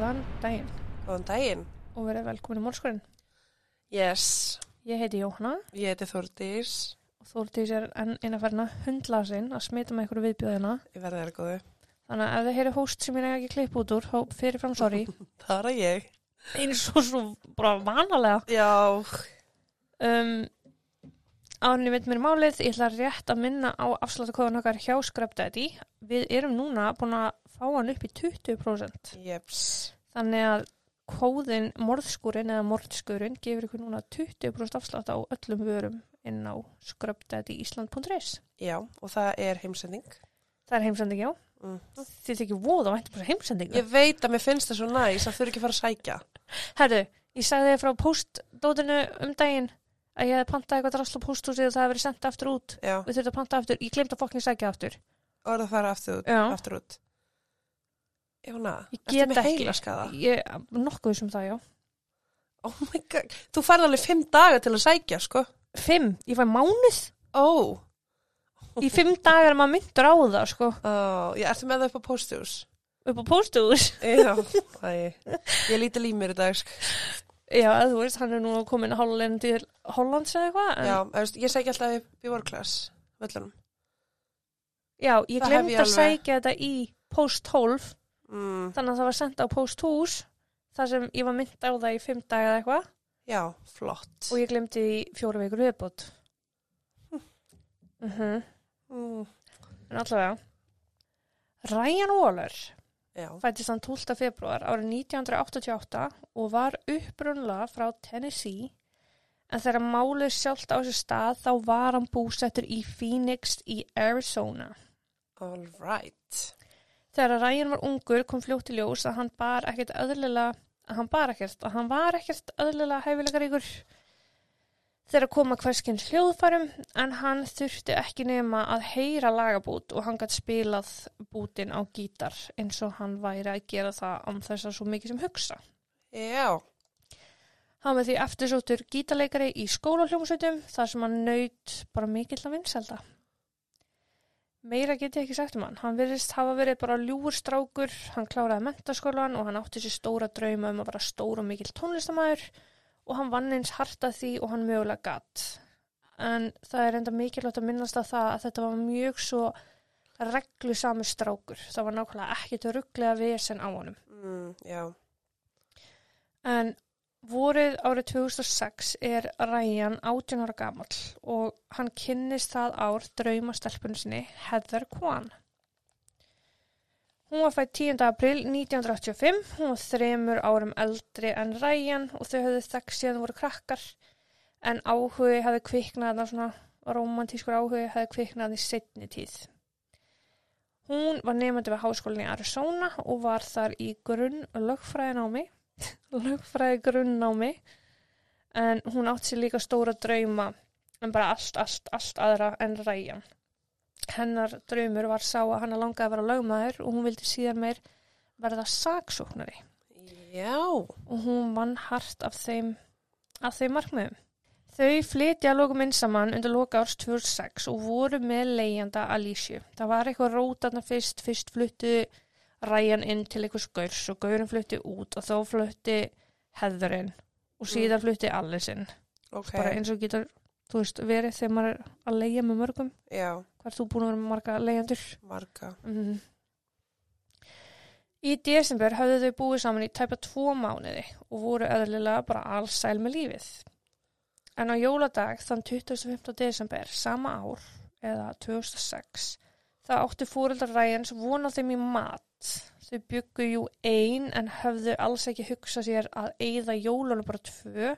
Góðan daginn Góðan daginn. og verið velkomin í morgskurinn. Yes, Ég heiti Jóhanna ég heiti Þórdís. og Þórdís er enn eina ferna hundla sinn að smita með ykkur viðbjöðina. Ég verði þér góðu. Þannig að ef þið heyri hóst sem ég er ekki klipp út úr, þá fyrirfram sorry. Það er að ég. Eins og svo bara vanalega. Já, Um, Árni veit mér málið, ég ætla rétt að minna á afsláttakóðan okkar hjá Scrubdaddy. Við erum núna búin að fá hann upp í 20%. jeps. Þannig að kóðin morðskurinn eða morðskurinn gefur ykkur núna 20% afslátt á öllum vörum inn á scrubdaddyisland.is. Já, og það er heimsending. Það er heimsending, já. Mm. Þið tekið voða væntum bara heimsendingu. Ég veit að mér finnst það svo næs að þurfi ekki að fara að sækja. Herðu, ég sagði þið frá postdótinu um daginn að ég hefði pantað eitthvað drasl á posthúsið og það hefði verið sendt aftur út. Já, Við þurfum að panta aftur. Ég glemt að fokkin sækja aftur. og er það að fara aftur út. Já. Aftur út. Jóna, Ég get ekki. Ég, nokkuð sem það, já. Oh my god, þú færði alveg fimm daga til að sækja, sko. Fimm, ég fæ mánuð. Ó, Í fimm dagar er maður myndur á það, sko. ó, ég ertu með það upp á posthús. Upp á posthús. Já, æ, ég líti límir í dag, sko. Já, þú veist, hann er nú komin hálfleginn til Hollands eða eitthvað. en- Já, veist, ég sækja alltaf upp í workclass, völlunum. Já, ég Það glemdi ég að sækja þetta í post 12, Mm, þannig að það var sendt á post hús, þar sem ég var mynd á það í fimm daga eða eitthvað, já, flott. og ég glemdi í fjóra vikur viðbútt. Mm -hmm. Mm, En allavega, Ryan Waller fættist hann 12. februar árið 1988 og var upprunlega frá Tennessee, en þegar málið sjálft á sér stað þá var hann búsettur í Phoenix í Arizona. all right. Þegar Ryan var ungur kom fljótt í ljós að hann bar ekkert öðlilega, að hann bar ekkert, að hann var ekkert öðlilega hæfileikaríkur þegar koma hverskins hljóðfærum en hann þurfti ekki nema að heyra lagabút og hann gætt spilað bútin á gítar eins og hann væri að gera það án þess að svo mikið sem hugsa. Já, Hann var því eftirsóttur gítarleikari í skólahljómsveitum þar sem hann naut bara mikill að vinselda. Meira get ég ekki sagt um hann. Hann virðist hafa verið bara ljúur strákur, hann kláraði mentaskólan og hann átti sér stóra drauma um að vera stór og mikill tónlistamæður og hann vann eins hart að því og hann mögulega gatt. En það er enda mikilvægt að minnast að það að þetta var mjög svo reglusami strákur. Það var nákvæmlega ekkert rugglega vesen á honum. mm, já, En vorið árið 2006 er Ryan 18 ára gamall og hann kynnist það ár draumastelpunni sinni Heather Kwan. Hún var fætt 10. april 1985, hún var þremur árum eldri en Ryan og þau höfðu þekkt síðan voru krakkar en áhugi hefði kviknað, svona romantískur áhugi hefði kviknað í setni tíð. Hún var nefandi við háskólinni í Arizona og var þar í grunn lögfræðinámi lögfræði grunnnámi en hún átti sér líka stóra drauma en bara allt, allt, allt aðra en ræjan. Hennar draumur var sá að hann langaði að vera lögmaður og hún vildi síðan meir verða saksóknari já, og hún vann hart af þeim, af þeim markmiðum. Þau flytja að lokum inn saman undir loka árs 2006 og voru með leigjanda Alicia. Það var eitthvað rótarna fyrst, fyrst fluttu ræjan inn til einhvers gaurs og gaurin flutti út og þá flutti heðurinn og síðan flutti Allison. ok, Bara eins og getur, þú veist, verið þegar maður er að leigja með mörgum. já, Hvað er þú búin að vera með marga leigjandur? marga. Mm. Í desember höfðu þau búið saman í tæpa tvo mánuði og voru eðlilega bara allsæl með lífið. En á jóladag þann 25. desember sama ár, eða 2006, það átti fóreldrar Ræjans vona þeim í mat. Þau byggu jú ein en höfðu alls ekki hugsað sér að eigða jólunum bara tvö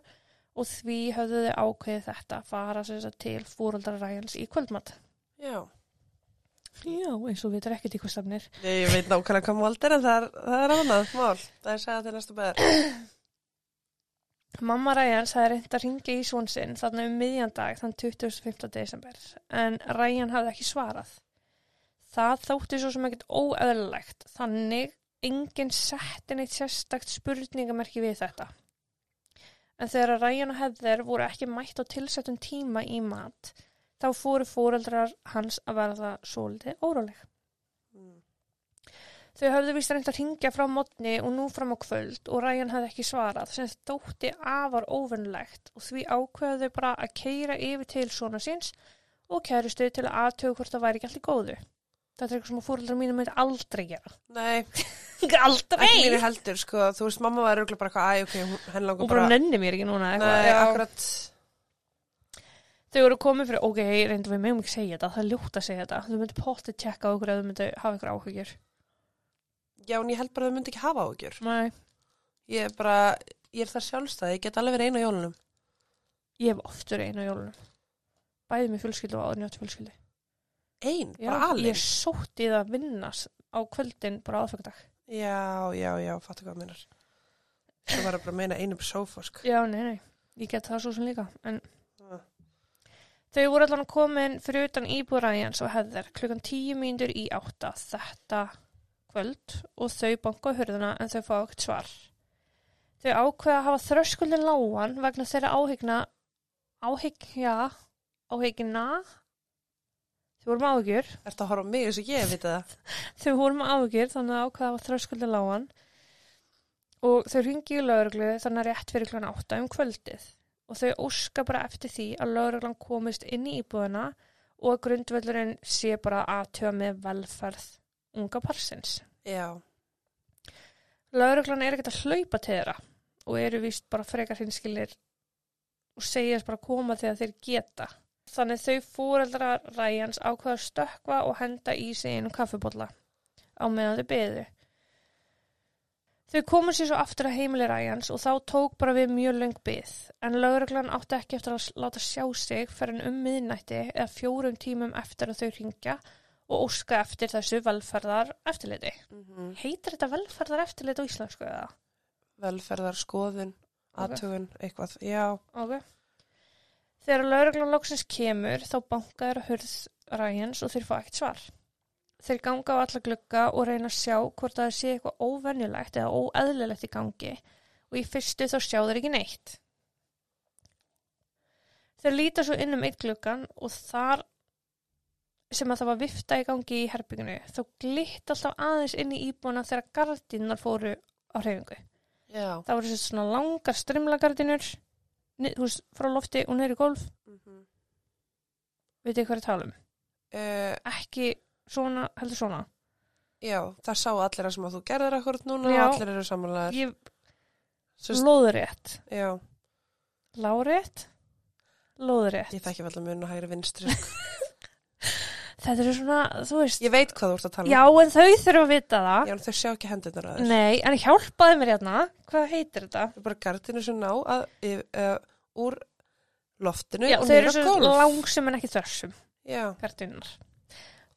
og því höfðu þau ákveðið þetta að fara sér til fóreldrar Ræjans í kvöldmat. Já, Já, eins og við veitum ekkert í hvað stafnir. ég veit nákvæmlega hvað mál er en það er, annað mál. Það er sagðið til næstu beður. Mamma Ræjans hafði reynd að ringa í svon sinn þarna um miðjandag þann 25. desember en Ræjan hafði ekki svarað. Það þótti svo sem ekkert óeðlilegt þannig enginn setti neitt sérstakt spurningamerki við þetta. En þegar Ræjan og Heather voru ekki mætt á tilsettum tíma í mat þá fóru fóreldrar hans að verða svolítið óráleg. Mm. Þau höfðu vist reynd að ringja frá mótni og nú fram á kvöld og Ryan hafði ekki svarað sem þótti afar óvinnlegt og því ákveðu þau bara að keira yfir til svona síns og kærustu til að aðtögu hvort það væri ekki allt í góðu. Þetta er eitthvað sem að fóröldrar mínu myndi aldrei gera. Nei, aldrei! ekki mér heldur, sko. Þú veist, mamma var örgulega bara eitthvað, æ, ok, hún- henni langar Og bara bara... nenni mér ekki núna eitthvað. Nei, Já. akkurat, Þau voru komið fyrir, ok, reyndum við meðum ekki segja þetta, það er ljótt að segja þetta. Þau myndu pottið tjekka á okkur ef þau myndu hafa ykkur áhugjur. já, en ég held bara að þau myndi ekki hafa áhugjur. Nei. Ég er bara, ég er það sjálfstæði, ég get alveg verið einu á jólunum. Ég hef oft verið einu á jólunum. Bæði með fjölskyldu og áður njótt fjölskyldu. Ein, Já, bara alveg. ég sótti það að vinnas á kvöldin bara aðfengardag. Já, já, já, fattu hvað minnar. Það var bara að meina einu sófa, sko. Já, nei, nei, ég get það svo sem líka. En Já. þau voru allan komin fyrir utan íbúræjans og hefðir klukkan tíu mínútur í átta þetta kvöld og þau banka á hurðuna en þau fá ekkert svar. Þau ákveða að hafa þröskuldin lágan vegna þeirra áhyggna, áhyggja, áhyggna, þau voru með áhyggjur, Ertu að horfa mig eins og ég veit það? þau voru með áhyggjur þannig að ákveða að hafa þröskuldin lágan og þau ringi í lauruglu þannig að rétt fyrir klukkan átta um kvöldið og þau óska bara eftir því að lauruglan komist inn í íbúðina og að grundvöldurinn sé bara aðtöða með velferð unga parsins. Já, Lauruglan er ekkert að hlaupa til þeirra og eru víst bara frekar hinskilir og segjast bara koma þegar þeir geta. Þannig þau fóreldra ræjans ákveða að stökkva og henda í sig einu kaffibólla á meðan þau beðu. Þau komu sér svo aftur að heimili ræjans og þá tók bara við mjög löng byð en lauruglan átti ekki eftir að láta sjá sig fyrir um miðnætti eða fjórum tímum eftir að þau ringja og óska eftir þessu velferðar eftirliti. mm Heitir þetta velferðar eftirlit á íslensku eða? velferðar, skoðun, aðtugun, eitthvað. Já, Ok. Þegar lauruglan loksins kemur þá bankaður að hurð ræjans og þeir fá ekkert svar. Þeir ganga á alla glugga og reyna að sjá hvort það sé eitthvað óvenjulegt eða óeðlilegt í gangi og í fyrstu þá sjá þeir ekki neitt. Þeir líta svo inn um eitt gluggan og þar sem að það var vifta í gangi í herbygginu þá glitt alltaf aðeins inn í íbúna þegar gardinnar fóru á hreyfingu. já. Það voru svona langar strimlagardinur, þú veist, frá lofti og neyri gólf. Mm Veit þið hvað er að tala um? uh, Ekki svona, heldur svona. já, það sá allir að sem að þú gerðir akkurat núna Já. og allir eru samanlegar. Ég lóðrétt. já, Lárétt? Lóðrétt. ég þekki vel að mun og hægri vinstri. sko. Þetta eru svona, þú veist. Ég veit hvað þú ert að tala um. Já, en þau þurfa að vita það. Já, en þau sjá ekki hendurnar að þér. Nei, en hjálpaði mér hérna. Hvað heitir þetta? Bara gardinu sem ná að, uh, úr loftinu Já, og þau eru niður á svo gólf. langsum en ekki þörsum. Já, Gardinnar.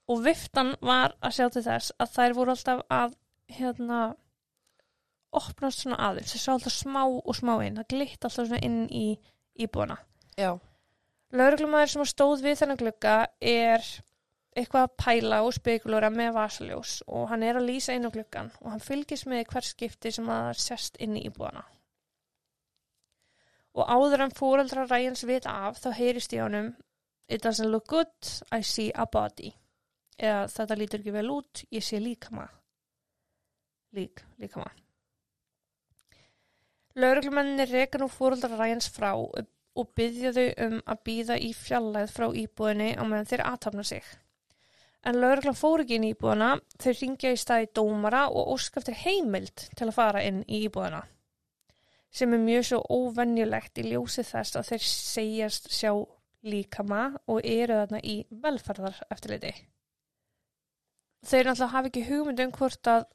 Og viftan var að sjá til þess að þær voru alltaf að, hérna, opnast svona aðeins. Þau sá alltaf smá og smá inn. Það glitt alltaf svona inn í íbúana. já, Lauruglumæður sem stóð við þennan glugga er eitthvað að pæla og spekulura með vasaljós og hann er að lýsa inn á gluggan og hann fylgist með hver skipti sem að það sest inn í íbúana. Og áður en fóreldra ræjans vita af þá heyrist í honum It doesn't look good, I see a body. Eða þetta lítur ekki vel út, ég sé líkama. Lík, líkama. Lauruglumenninni reka nú fóreldra ræjans frá og byggja þau um að býða í fjallæð frá íbúðinni á meðan þeir aðtapna sig. En lauruglan fór ekki inn í íbúðina, þau ringja í staði dómara og óska eftir heimild til að fara inn í íbúðina. Sem er mjög svo óvenjulegt í ljósi þess að þeir segjast sjá líkama og eru þarna í velferðar eftirliti. Þeir náttúrulega hafa ekki hugmynd um hvort að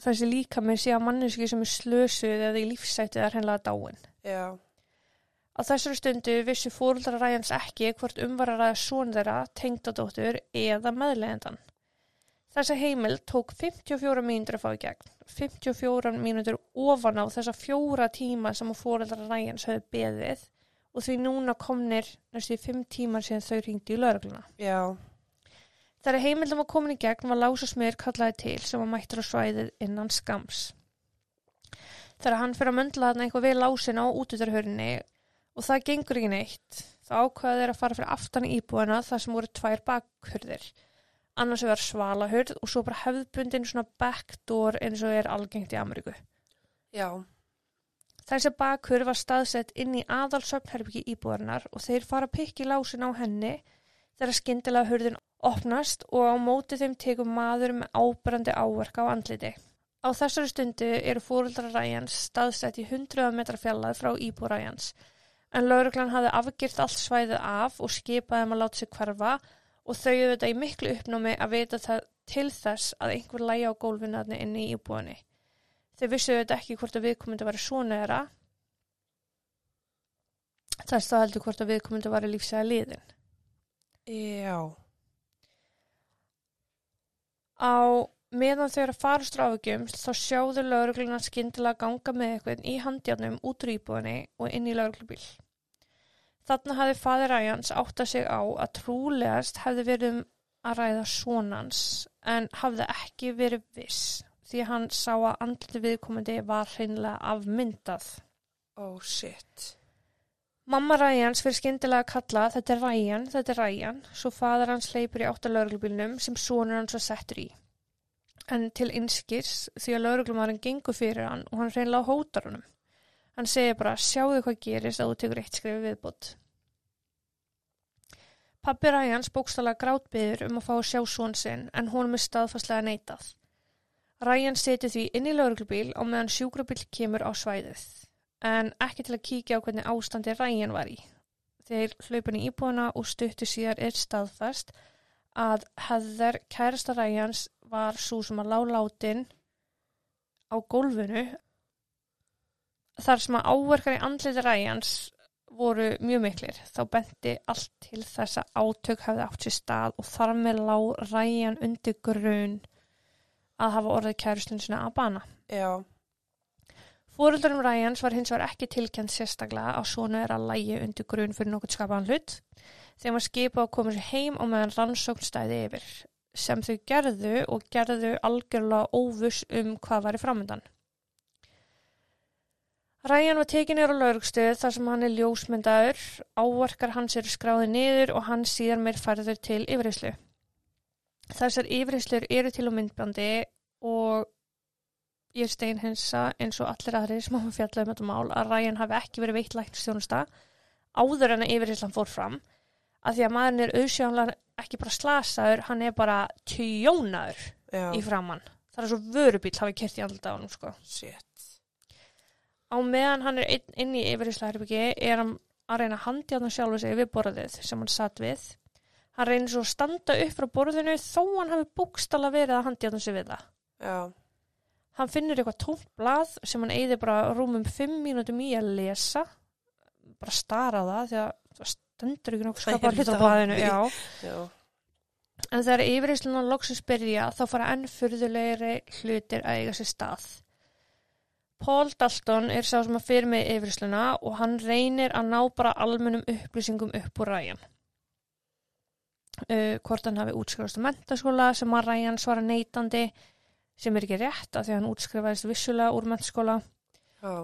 þessi líkami sé að manneski sem er slösuð eða í lífsætti eða hreinlega dáin. já, Á þessari stundu vissu fóruldrar ræjans ekki hvort umvar að ræða són þeirra, tengdadóttur eða meðlegendan. Þessi heimild tók 54 mínútur að fá í gegn. 54 mínútur ofan á þessa fjóra tíma sem að fóruldrar ræjans höfðu beðið og því núna komnir næstu í 5 tímar síðan þau ringdi í laurugluna. já, Þegar heimildum var komin í gegn var lásasmiður kallaði til sem var mættur á svæðið innan skams. Þegar hann fyrir að möndla þarna eitthvað við lásin á útutarhörinni og það gengur ekki neitt, þá ákvaða þeir að fara fyrir aftan í íbúina þar sem voru tvær bakhurðir annars vegar svalahurð og svo bara hefðbundin svona backdoor eins og er algengt í Ameríku. Já. Þessi bakhurð var staðsett inn í aðalsöfnherbyggi íbúðarinnar og þeir fara að pikki lásin á henni þegar skyndilega hurðin opnast og á móti þeim tekum maður með ábrandi áverka á andliti. Á þessari stundu eru fóruldra Ræjans staðsett í 100 metra fjallað frá íbúð Ræjans en lauruglan hafði afgjert allt svæðið af og skipaði þeim að láta sig hverfa og þau auðvitað í miklu uppnámi að vita það til þess að einhver lægi á gólfinu inn í íbúðinni. Þau vissu auðvitað ekki hvort að viðkomandi var svona þeirra þess þá heldur hvort að viðkomandi var í lífsæða liðin. Já. Á meðan þau eru að fara stráfugjum þá sjáðu laurugluna skyndilega ganga með eitthvað í handjárnum út úr íbúðinni og inn í lauruglubíl. Þarna hafði fadir Ræjans átt að sig á að trúlegast hefði verið um að ræða svonans en hafði ekki verið viss því hann sá að andliti viðkomandi var hreinlega afmyndað. Oh shit. Mamma Ræjans fyrir skyndilega að kalla þetta er Ræjan, þetta er Ræjan, svo fadur hans leipur í áttalauruglubílnum sem sonur hans var settur í. En til innskirs því að lauruglumarinn gengur fyrir hann og hann hreinlega hótar honum. Hann segir bara sjáðu hvað gerist að þú tekur eitt skrifi viðbútt. Pappi Ræjans bókstala grátbyður um að fá að sjá svon sinn en honum er staðfastlega neitað. Ræjan seti því inn í lauruglubíl og meðan sjúkrabíl kemur á svæðið en ekki til að kíkja á hvernig ástandi Ræjan var í. Þeir hlaupin í íbúina og stuttu síðar er staðfast að hefðar kærasta Ræjans var svo sem að lálátin á gólfinu þar sem að áverkar í andliti Ræjans voru mjög miklir. Þá benti allt til þess að átök hefði átt sér stað og þar með lág Ræjan undir grun að hafa orðið kærustun sinna að bana. Já. Fóröldarum Ræjans var hins vegar ekki tilkjent sérstaklega að svona er að lægi undir grun fyrir nokkur skapaðan hlut þegar maður skipa að koma sér heim og meðan rannsókn stæði yfir sem þau gerðu og gerðu algjörlega óvus um hvað var í framöndan. Ræjan var tekinir á laurugstuð þar sem hann er ljósmyndaður, ávarkar hans eru skráðið niður og hann síðan meir færður til yfirheyslu. Þessar yfirheyslur eru til og myndbandi og ég er steinhensa eins og allir aðri sem hafa fjallað um þetta mál að Ræjan hafi ekki verið veitt læknistjónusta áður en að yfirheyslan fór fram að því að maðurinn er auðsjónlega ekki bara slasaður, hann er bara tjónaður Já. í framann. Það er svo vörubíl hafi kert í hann sko. Shit. Á meðan hann er inn, inn í yfirheyslarherbyggi er hann að reyna að handja hann sjálfur sig við borðið sem hann satt við. Hann reynir svo að standa upp frá borðinu þó hann hafi búkstala verið að handja hann sig við það. Já. Hann finnur eitthvað tómt blað sem hann eigði bara rúmum fimm mínútum í að lesa. Bara stara það því að það stendur ekki nokkuð skapar hlut á blaðinu. Já. Já. En þegar yfirheysluna loksins byrja þá fara enn furðulegri hlutir að eiga sér stað. Paul Dalton er sá sem að fyrir með yfirheysluna og hann reynir að ná bara almennum upplýsingum upp úr ræjan. Uh, hvort hann hafi útskrifast á mentaskóla sem að ræjan svara neitandi sem er ekki rétt af því að hann útskrifaðist vissulega úr mentaskóla. Já.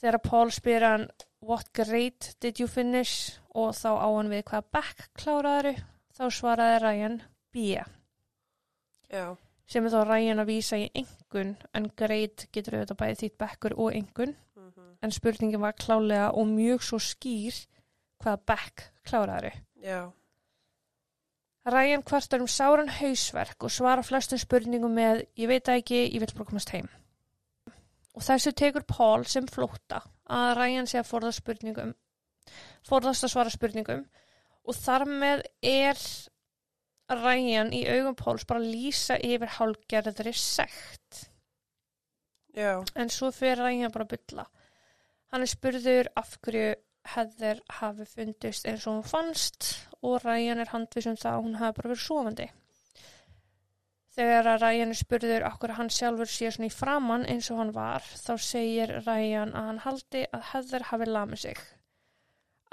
Þegar Paul spyr hann what grade did you finish og þá á hann við hvaða back kláraðuru þá svaraði ræjan B Já. sem er þá rægin að vísa í engun en greit getur auðvitað bæði þýtt bekkur og engun Mhm. en spurningin var klálega og mjög svo skýr hvaða bekk kláraðari. Já. Rægin kvartar um sáran hausverk og svara flestum spurningum með ég veit ekki, ég vil bara komast heim. Og þessu tekur Paul sem flótta að rægin sé að forðast spurningum forðast að svara spurningum og þar með er rægin í augum Páls bara að lýsa yfir hálgerðri sekt. Já. En svo fyrir Ræjan bara að bylla. Hann er spurður af hverju hefðir hafi fundist eins og hún fannst og Ræjan er handvisum það að hún hafi bara verið sofandi. Þegar að Ræjan er spurður af hverju hann sjálfur sé svona í framann eins og hann var, þá segir Ræjan að hann haldi að hefðir hafi lamið sig.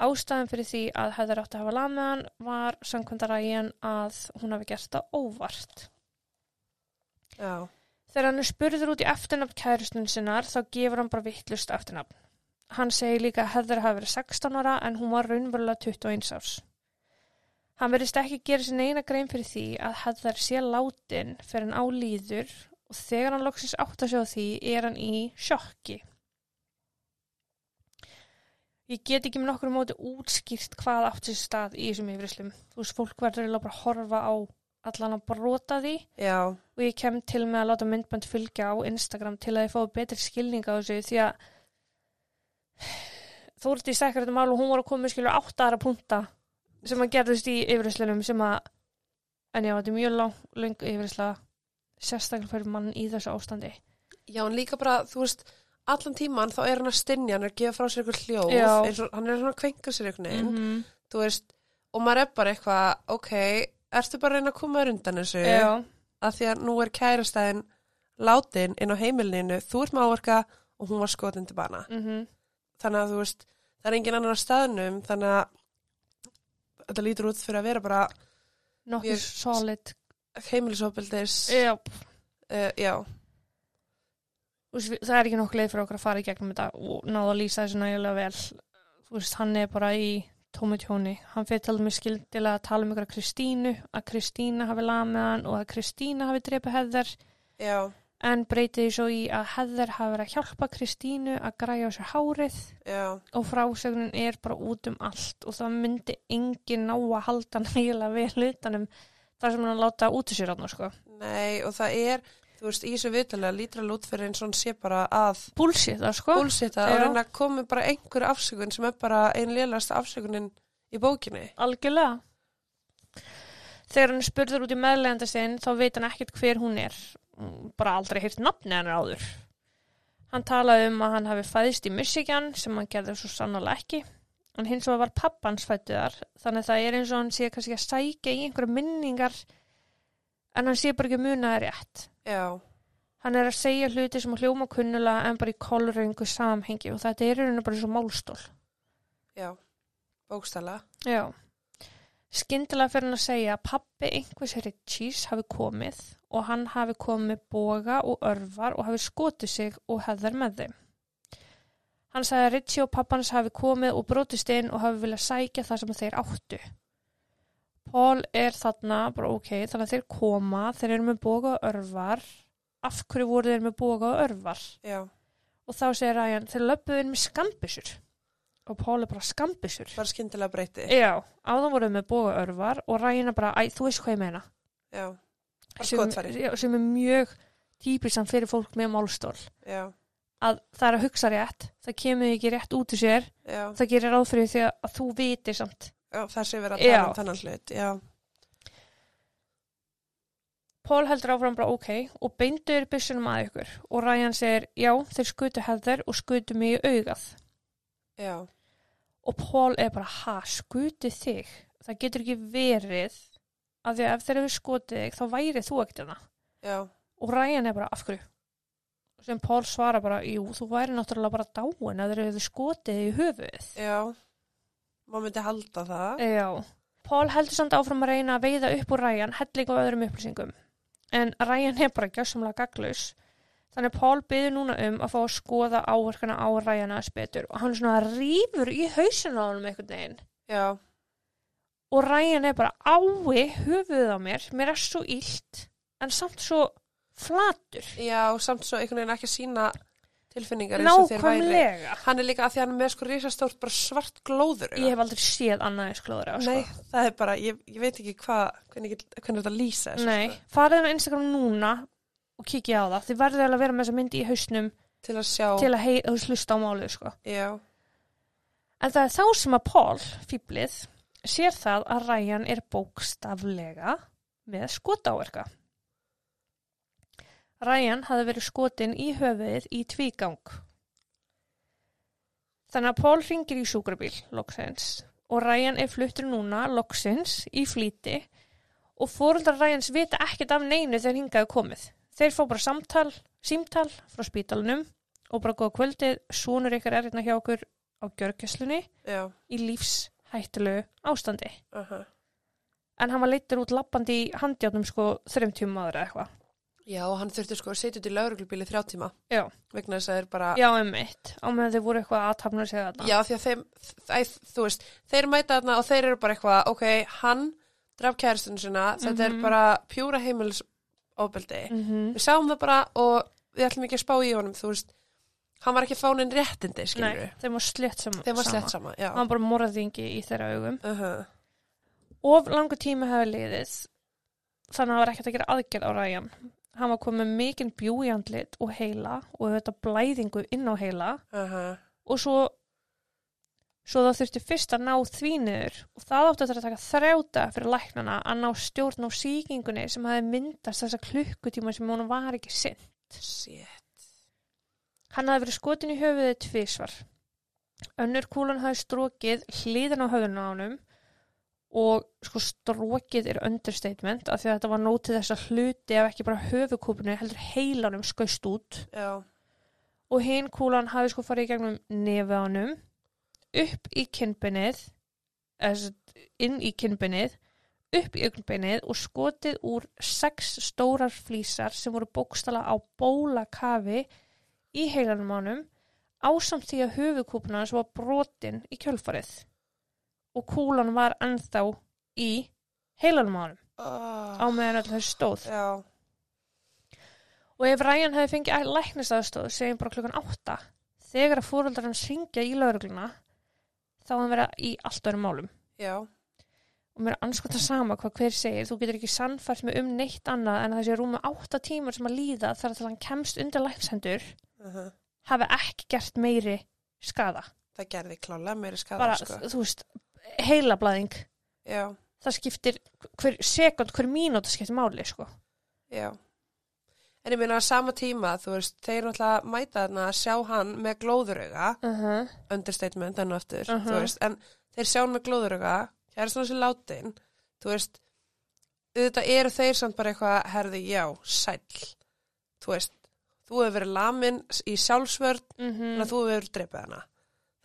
Ástæðan fyrir því að hefðir átti að hafa lamið hann var samkvæmda Ræjan að hún hafi gert það óvart. Já. Þegar hann er spurður út í eftirnafn kærustun sinnar þá gefur hann bara vittlust eftirnafn. Hann segir líka að hefður hafi verið 16 ára en hún var raunverulega 21 árs. Hann verðist ekki gera sér neina grein fyrir því að Heather sé látin fyrir hann á líður og þegar hann loksins átt að sjá því er hann í sjokki. Ég get ekki með nokkur móti útskýrt hvað átt sér stað í þessum yfirslum. Þú veist, fólk verður bara að horfa á allan að brota því. Já, og ég kem til með að láta myndband fylgja á Instagram til að ég fái betri skilning á þessu því að Þórti stekkar þetta mál og hún var að koma skilur átta aðra punta sem að gerðist í yfirherslunum sem að en já, þetta er mjög lang, lang yfirhersla sérstaklega fyrir mann í þessu ástandi. Já, en líka bara, þú veist, allan tíman þá er hann að stinja, hann er að gefa frá sér eitthvað hljóð, og hann er að kvenka sér einhvern veginn, -hmm. veist, og maður er bara eitthvað, ok, ertu bara að reyna að koma undan þessu, Já, að því að nú er kærastæðin látin inn á heimilinu, þú ert með áverka og hún var skotin til bana. mm Þannig að þú veist, það er engin annar staðnum, þannig að þetta lítur út fyrir að vera bara nokkuð Ég- solid. heimilisofbildis, Já, uh, já, við- það er ekki nokkuð leið fyrir okkur að fara í gegnum þetta og náða að lýsa þessu nægilega vel. Þú veist, hann er bara í tómi tjóni, hann fyrir til dæmis skildilega að tala um ykkur Kristínu, að Kristína hafi lamið hann og að Kristína hafi drepið hefðar já, en breytið því svo í að hefðar hafi verið að hjálpa Kristínu að græja á sér hárið. Já, og frásögnin er bara út um allt og það myndi engin ná að halda nægilega vel utanum þar sem hann láta út í sér hann sko. nei, og það er, þú veist, í þessu viðtalega út fyrir eins og hann sé bara að bullshit það sko búlsita og reyna að með bara einhver afsökun sem er bara einn lélasta afsökunin í bókinni. Algjörlega. Þegar hann er spurður út í meðlegenda sinn þá veit hann ekkert hver hún er. Bara aldrei heyrt nafni hennar áður. Hann talaði um að hann hafi fæðist í Michigan sem hann gerði svo sannlega ekki. En hins vegar var pappans fættu þar þannig að það er eins og hann sé kannski að sækja í einhverja minningar en hann sé bara ekki muna það rétt. Já, Hann er að segja hluti sem hljóma kunnulega en bara í kolröngu samhengi og þetta er rauninu bara svo málstól. já, bókstala. Já. Skyndilega fyrir hann að segja að pappi einhvers Ritchie's hafi komið og hann hafi komið með boga og örvar og hafi skotið sig og hefðar með þeim. Hann sagði að Ritchie og pappans hafi komið og brotist inn og hafi viljað sækja það sem þeir áttu. Paul er þarna bara ok, þannig að þeir koma, þeir eru með boga og örvar. Af hverju voru þeir með boga og örvar? Já, Og þá segir Ryan, þeir löpuðu inn með skambisur. Og Paul er bara skambisur. bara skyndilega breyti. Já, áðan voruð með bóga örvar og ræna bara, æ, þú veist hvað ég meina. Já, bara já, sem er mjög típisan fyrir fólk með málstól. Já, Að það er að hugsa rétt, það kemur ekki rétt út úr sér, já, það gerir ráð fyrir því að þú vitir samt. Það sé verið að tala um þannan hlut. Já, Pól heldur áfram bara ok og beindur byssunum að ykkur og Ryan segir, já, þeir skutu hefðar og skutu mig í augað. já, Og Pól er bara, ha, skutu þig? Það getur ekki verið að því að ef þeir hefur skotið þig þá væri þú ekkert hana. já, og Ryan er bara af hverju sem Paul svara bara, jú, þú væri náttúrulega bara dáin að þeir hefðu skotið í höfuð já, maður myndi halda það. já. Paul heldur samt áfram að reyna að veiða upp úr Ryan helling og öðrum upplýsingum. En Ryan er bara gjössamlega gaglaus þannig að Paul byður núna um að fá að skoða áverkana á Ryan aðeins betur. Og hann svona rýfur í hausinu á honum einhvern veginn. Já, og Ryan er bara ái höfuðið á mér, mér er svo illt en samt svo flatur. Já, samt svo einhvern veginn ekki að sína tilfinningar eins og þér væri. Hann er líka að því hann er með sko risastórt bara svart glóður. Ég hef aldrei séð annað eins klóður á, sko. Nei, það er bara, ég, ég veit ekki hvað, hvernig, hvernig þetta lýsa þessu. Nei, Sko. farið á Instagram núna og kikið á það. Þið verður eiginlega að vera með þessa myndi í hausnum Til að sjá, til að hei, hlusta á málið, sko. En það er þá sem að Paul, fýblið, sér það að Ryan er bókstaflega með skotáverka. Ryan hafði verið skotin í höfuðið í tvígang. Þannig að Paul ringir í sjúkrabíl, loksins, og Ryan er fluttur núna, loksins, í flýti og fóruldar Ryans vita ekkert af neinu þegar hingaði komið. Þeir fá bara samtal, símtal frá spítalunum og bara góða kvöldið, sonur ykkar er hérna hjá okkur á gjörgjöslunni já, í lífshættulegu ástandi. aha. En hann var leittur út lappandi í handjátnum sko þreim tíma aðra eitthvað. Já, hann þurfti sko að setja út í lauruglubíli þrjá tíma. Já. Vegna þess að það er bara, Já, um mitt. Á meðan þeir voru eitthvað aðtapna sig þarna. já, því að þeim, æ, þú veist, þeir mæta þarna og þeir eru bara eitthvað, ok, hann draf kæristun sinna, þetta er Mhm. bara pjúra heimilisofbeldi. mm Við sáum það bara og við ætlum ekki að spá í honum, þú veist, hann var ekki fánin réttindi, skilur Nei, þeim var slett sem, Þeim var slett sama, já. Hann bara morðingi í þeirra augum. Uh -huh. Of langur tími hefði liðið, þannig að það var ekkert að gera aðgerð á ræjan. Hann var komið mikinn bjú í andlit og heila og þetta blæðingu inn á heila Uh og svo, svo það þurfti fyrst að ná því niður og það átti eftir að taka þrjáta fyrir læknana að ná stjórn á sýkingunni sem hefði myndast þessa klukkutíma sem hún var ekki sinn. Shit. Hann hafði verið skotin í höfuðið tvísvar. Önnur kúlan hafði strókið hliðin á höfðun á honum og sko strókið er understatement af því að þetta var nótið þess að hluti af ekki bara höfukúpinu heldur heilanum skaust út. Já, og hinn kúlan hafði sko farið í gegnum honum upp í sagt, inn í kinnbeinið upp í augnbeinið og skotið úr sex stórar flísar sem voru bókstala á bólakafi í heilanum á honum ásamt því að höfukúpuna sem var brotin í kjölfarið og kúlan var ennþá í heilanum á honum á oh. meðan þessu stóð Já, Og ef Ryan hefði fengið læknisaðstóð, segjum bara klukkan átta, þegar að fóröldar hans ringja í laurugluna, þá hann vera í allt öðrum málum. já, Og mér er anskotað sama hvað hver segir, þú getur ekki sannfært með um neitt annað en að þessi rúmu átta tímar sem að líða þar til hann kemst undir læknshendur, uh hafi ekki gert meiri skada. það gerði klálega meiri skada, Bara, sko. þú veist, heilablaðing, Já, það skiptir hver sekund, hver mínúta skiptir máli, sko. já. En ég meina að sama tíma, þú veist, þeir náttúrulega mæta þarna að sjá hann með glóðurauga, Uh -huh. understatement enn og aftur, Mhm. þú veist, en þeir sjá hann með glóðurauga, kæra svona sér látin, þú veist, auðvitað eru þeir samt bara eitthvað, herði, já, sæll, þú veist, þú hefur verið lamin í sjálfsvörn, Mm þannig að þú hefur verið dreipið hana.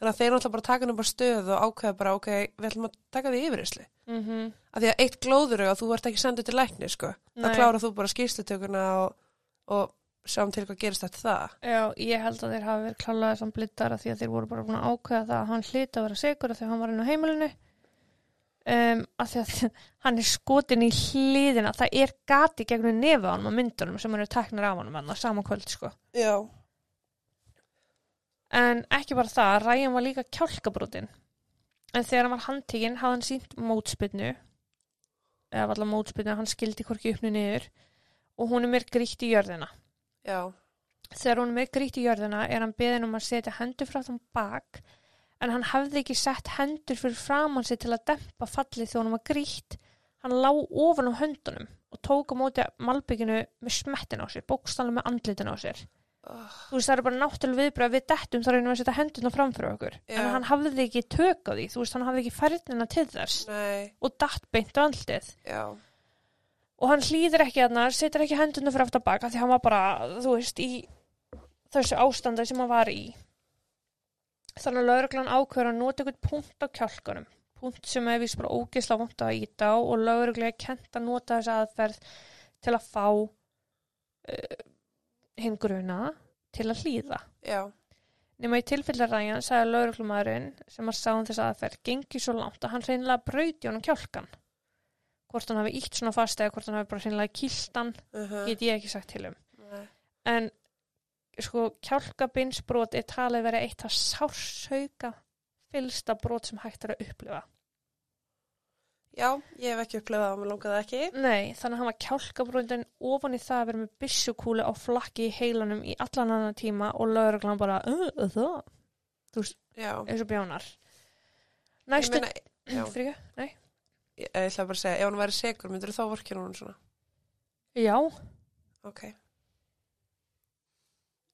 Þannig að þeir náttúrulega bara taka upp á stöð og ákveða bara, ok, við ætlum að taka því yfirreyslu. -hmm. Af því að eitt glóðurauga, þú ert ekki sendið til lækni, sko. Nei. þá klárar þú bara skýrslutökuna og, og sjáum til hvað gerist eftir það. Já, ég held að þeir hafi verið klálega samt blittara því að þeir voru bara búin að ákveða það að hann hlyti að vera sigur af því að hann var inn á heimilinu um, af því að hann er skotin í hliðina það er gati gegnum nefa á hann á myndunum sem hann er teknar af hann að sama kvöld sko. Já. En ekki bara það, Ræjan var líka kjálkabrótin en þegar hann var handtekinn hafði hann sínt mótspinnu eða var allar mótspinnu hann skildi hvorki uppnu niður. Og hún er mér grítt í jörðina. Já. þegar hún er með grýtt í jörðina er hann beðin um að setja hendur frá þann bak. En hann hafði ekki sett hendur fyrir framann sig til að dempa fallið þegar hann var grýtt. Hann lá ofan á höndunum og tók á móti malbygginu með smettin á sér, bókstala með andlitin á sér þú veist það er bara náttúrulega viðbröð við dettum þá reynum við að setja hendurna fram fyrir okkur. Já. en hann hafði ekki tök á því, þú veist hann hafði ekki færnina til þess. Nei, og datt beint á andlið já. og hann hlýðir ekki að hann setur ekki hendurna fyrir aftur baka því hann var bara, þú veist, í þessu ástandi sem hann var í. Þannig að lauruglan ákveður að nota eitthvað punkt á kjálkunum. Punkt sem er vist bara ógisla vont að íta og lauruglega kent að nota þessa aðferð til að fá uh, hinn gruna til að hlýða Já. nema í tilfellaræjan sagði lauruglumæðurinn sem að sá um þessa aðferð gengi svo langt að hann reynilega brauti honum kjálkan hvort hann hafi ítt svona fast eða hvort hann hafi bara reynilega kýlt hann Uh -huh. get ég ekki sagt til um Nei. en sko kjálkabinsbrot er talið verið eitt af sársauka fylsta brot sem hægt er að upplifa Já, ég hef ekki upplefað það, mér langaði ekki. nei, þannig að hann var kjálkabrotin ofan í það að vera með byssukúli á flakki í heilanum í allan annan tíma og lauruglan bara, uh, uh, það þú veist, eins og bjánar Ég næstu, fyrir, nei ég, ég ætla bara að segja, ef hann væri segur, myndur þú þá vorkina hún svona? já, Ok.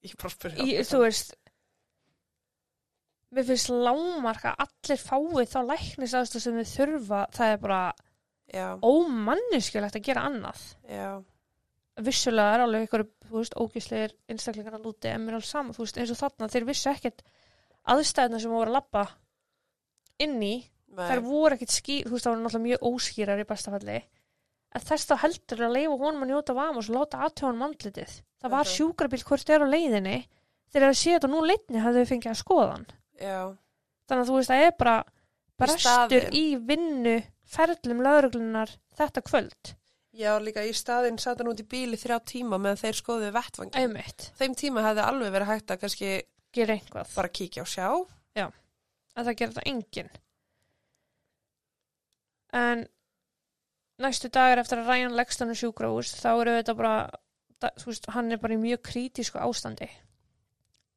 Ég bara spyrir. í, þú veist mér finnst lámarka allir fái þá læknisaðstöð sem þau þurfa. Það er bara Já, ómanniskjulegt að gera annað. Já, vissulega er alveg ykkur þú veist, ógíslegir einstaklingar að lúti en mér er alveg sama, þú veist, eins og þarna þeir vissu ekkert aðstæðna sem voru að labba inn í, nei, þær voru ekkert skýr þú veist, það voru náttúrulega mjög óskýrar í bestafalli en þess þá heldur að leifa honum að njóta vama og svo láta aðtjóðan mandlitið það var Mhm. sjúkrabíl hvort er á leiðinni. Þegar það sé þetta nú leitni hafðu þau fengið að skoða hann já, þannig að þú veist, það er bara brestur staðinn. í vinnu ferlum lauruglunar þetta kvöld. Já, líka í staðinn satt hann út í bíli þrjá tíma meðan þeir skoðuðu vettvangi. Einmitt, Þeim tíma hefði alveg verið hægt að kannski gera einhvað. bara kíkja og sjá. að það gera þetta enginn. En næstu dagar eftir að Ryan leggst hann á sjúkrahús þá eru þetta bara, það, þú veist, hann er bara í mjög krítísku ástandi.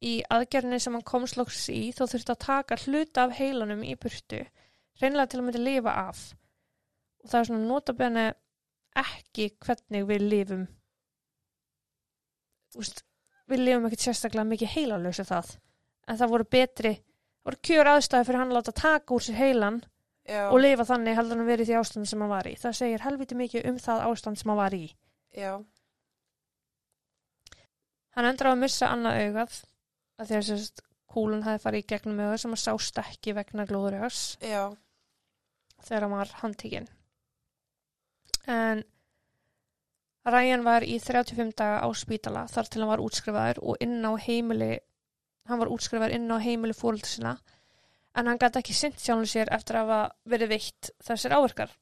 Í aðgerðinni sem hann komst loks í þá þurfti að taka hluta af heilanum í burtu, reynilega til að myndi lifa af. Og það er svona notabenni ekki hvernig við lifum. Veist, við lifum ekkert sérstaklega mikið heilalösa það. En það voru betri voru kjör aðstæði fyrir hann að láta taka úr sér heilan Já, og lifa þannig heldur hann vera í því ástand sem hann var í. Það segir helviti mikið um það ástand sem hann var í. já, Hann endur á að missa annað augað að því að sérst kúlun hafi farið í gegnum augað sem að sást ekki vegna glóðurögas já, þegar hann var handtíkin. En Ryan var í 35 daga á spítala þar til hann var útskrifaður og inn á heimili, hann var útskrifaður inn á heimili fóröldu sinna en hann gæti ekki sint sjálfum sér eftir að hafa verið veitt þessir áverkar.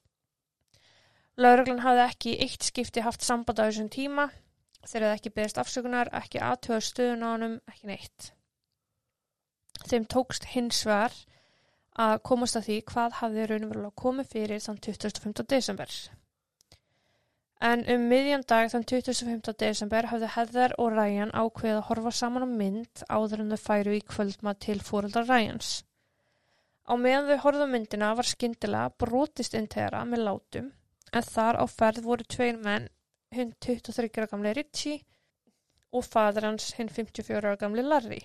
Lauruglan hafði ekki eitt skipti haft samband á þessum tíma, þeir hefði ekki beðist afsökunar, ekki aðtöða stöðun á honum, ekki neitt. Þeim tókst hins vegar að komast að því hvað hafði raunverulega komið fyrir þann 25. desember. En um miðjan dag þann 25. desember hafði Heather og Ryan ákveðið að horfa saman á mynd áður en þau færu í kvöldma til fóreldrar Ryans. Á meðan þau horfðu myndina var skyndilega brotist inn þeirra með látum en þar á ferð voru tveir menn, hinn 23 ára gamli Ritchie og fadur hans hinn 54 ára gamli Larry.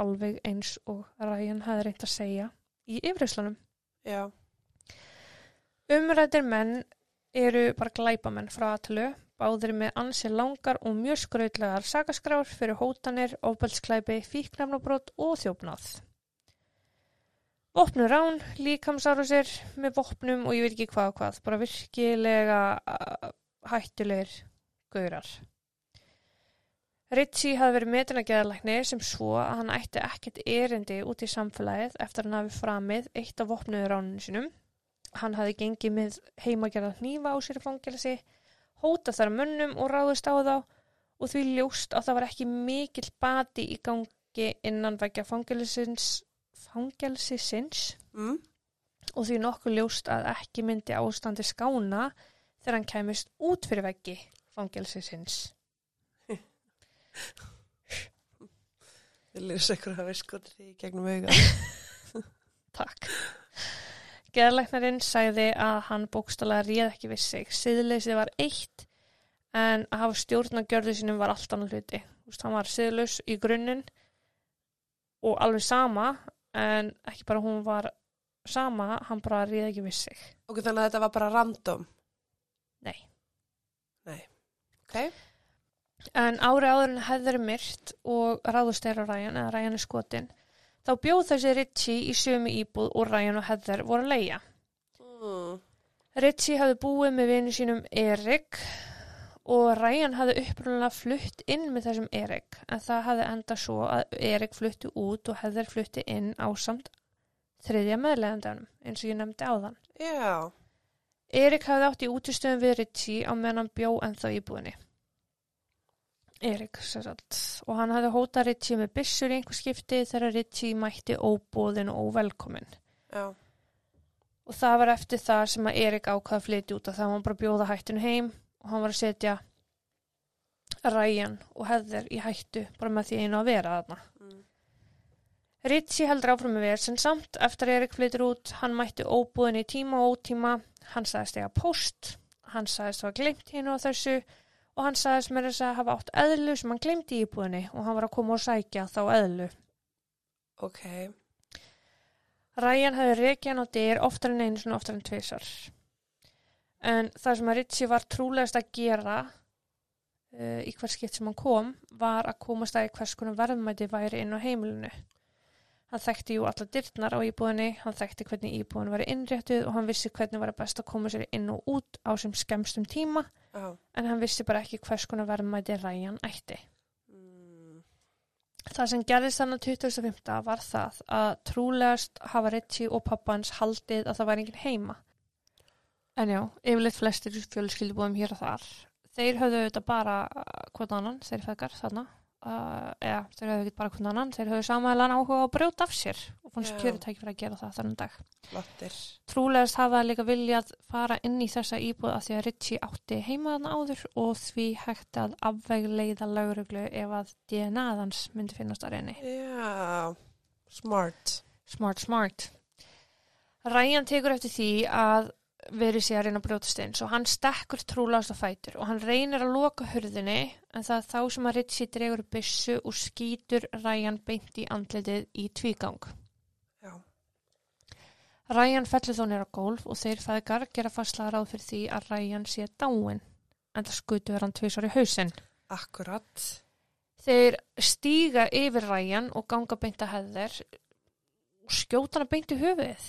Alveg eins og Ryan hafði reynt að segja í yfirheyslunum. já, Umrættir menn eru bara glæpamenn frá aðtölu, báðir með ansi langar og mjög skrautlegar sakaskrár fyrir hótanir, ofbeldsklæpi, fíknefnabrót og þjófnað. Vopnu rán, líkamsárusir með vopnum og ég veit ekki hvað og hvað, bara virkilega hættulegir gaurar. Ritchie hafði verið metin að geðalækni sem svo að hann ætti ekkert erindi út í samfélagið eftir að hann hafi framið eitt af vopnuðu ráninu sinum Hann hafði gengið með heimagerða hnífa á sér fangelsi, hótað þar mönnum og ráðist á þá og því ljóst að það var ekki mikill bati í gangi innan vekja fangelsins, fangelsisins. Mm, og því nokkuð ljóst að ekki myndi ástandi skána þegar hann kæmist út fyrir veggi fangelsisins. Við lýsa ykkur að við skotir því gegnum auga. Takk. Geðlæknarinn sagði að hann bókstala réð ekki við sig. Siðleysið var eitt en að hafa stjórn að gjörðu sínum var allt annar hluti. Þú veist, hann var siðlaus í grunninn og alveg sama en ekki bara hún var sama, hann bara réð ekki við sig. Ok, þannig að þetta var bara random. Nei. Nei. Ok. En ári áður en hefður myrt og ráðust er á Ryan eða Ryan er skotin þá bjóð þessi Ritchie í sömu íbúð og Ryan og Heather voru að leia. Mm. Ritchie hafði búið með vinu sínum Erik og Ryan hafði upprunalega flutt inn með þessum Erik en það hafði enda svo að Erik flutti út og Heather flutti inn á samt þriðja meðlegandanum eins og ég nefndi áðan. Já. Erik hafði átt í útistöðum við Ritchie á meðan hann bjó ennþá í búinni. Erik, sér allt. Og hann hafði hótað Ritchie með byssur í einhver skipti þegar Ritchie mætti óbóðin og óvelkomin. Já. Og það var eftir það sem að Erik ákvaða að flytja út og það var hann bara að bjóða hættinu heim og hann var að setja Ryan og Heather í hættu bara með því einu að vera þarna. Mm. Ritchie heldur áfram með verð sem samt eftir að Erik flyttur út, hann mætti óbúðin í tíma og ótíma, hann sagðist eiga post, hann sagðist hafa glemt hinn og þessu og hann sagðist með þess að hafa átt eðlu sem hann glemti í íbúðinni og hann var að koma og sækja þá eðlu. Ok. Ryan hefði reykja hann á dyr oftar en einu svona oftar en tvisar. En það sem að Ritchie var trúlegast að gera uh, í hvers skipt sem hann kom var að komast að í hvers konar verðmæti væri inn á heimilinu. Hann þekkti jú alla dyrtnar á íbúðinni, hann þekkti hvernig íbúðin væri innréttuð og hann vissi hvernig væri best að koma sér inn og út á sem skemmstum tíma Já. en hann vissi bara ekki hvers konar verðmæti Ryan ætti. Mm. Það sem gerðist þannig 2005 var það að trúlegast hafa Ritchie og pappa hans haldið að það væri enginn heima. En já, yfirleitt flestir fjölskyldubúðum hér og þar. Þeir höfðu auðvitað bara uh, hvern annan, þeir feðgar þarna. Uh, eða, þeir höfðu ekki bara hvern annan, þeir höfðu samælan áhuga á að brjóta af sér og fannst kjörutæki fyrir að gera það þannig dag. Flottir. Trúlegast hafa líka viljað fara inn í þessa íbúð að því að Ritchie átti heimaðan áður og því hægt að afvegleiða lauruglu ef að DNA-þans myndi finnast að reyni. Já, smart. Smart, smart. Ryan tekur eftir því að verið sé að reyna að brjótast inn svo hann stekkur trúlegast á fætur og hann reynir að loka hurðinni en það er þá sem að Ritchie dregur byssu og skýtur Ryan beint í andlitið í tvígang. Já. Ryan fellur þó nýra gólf og þeir feðgar gera fastlega ráð fyrir því að Ryan sé dáin en það skutur hann tvisar í hausinn. Akkurat. Þeir stíga yfir Ryan og ganga beint að heðir og skjóta hana beint í höfuðið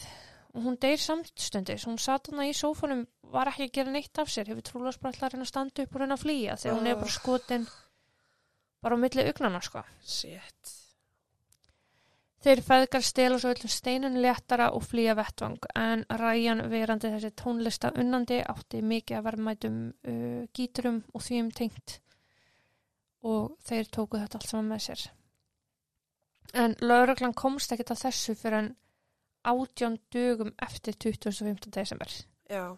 og hún deyr samstundis. Hún satt hana í sófanum, var ekki að gera neitt af sér, hefur trúlega bara alltaf að standa upp og reyna að flýja þegar hún er bara Oh. skotin bara á milli ugnana sko. Shit. Þeir feðgar stela svo öllum steinun léttara og flýja vettvang en Ryan verandi þessi tónlista unnandi átti mikið að verðmætum uh, gíturum og því um tengt og þeir tóku þetta allt saman með sér. En lauruglan komst ekkert að þessu fyrir en átján dögum eftir 25. desember. Já.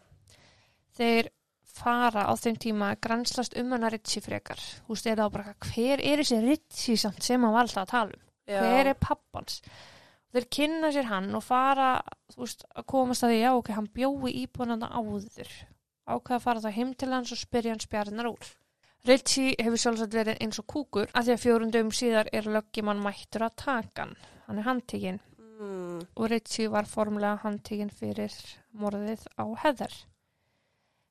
Þeir fara á þeim tíma að granslast um hana Ritchie frekar. Þú er það bara, hver er þessi Ritchie samt sem hann var alltaf að tala um? Já. hver er pappans þeir kynna sér hann og fara veist, að komast að því já ok, hann bjói íbúinanda áður ákveða að fara það heim til hans og spyrja hans spjarinnar úr Ritchie hefur sjálfsagt verið eins og kúkur að því að fjórundum síðar er löggimann mættur að taka hann hann er handtekinn Mm. og Ritchie var formlega handtekinn fyrir morðið á heðar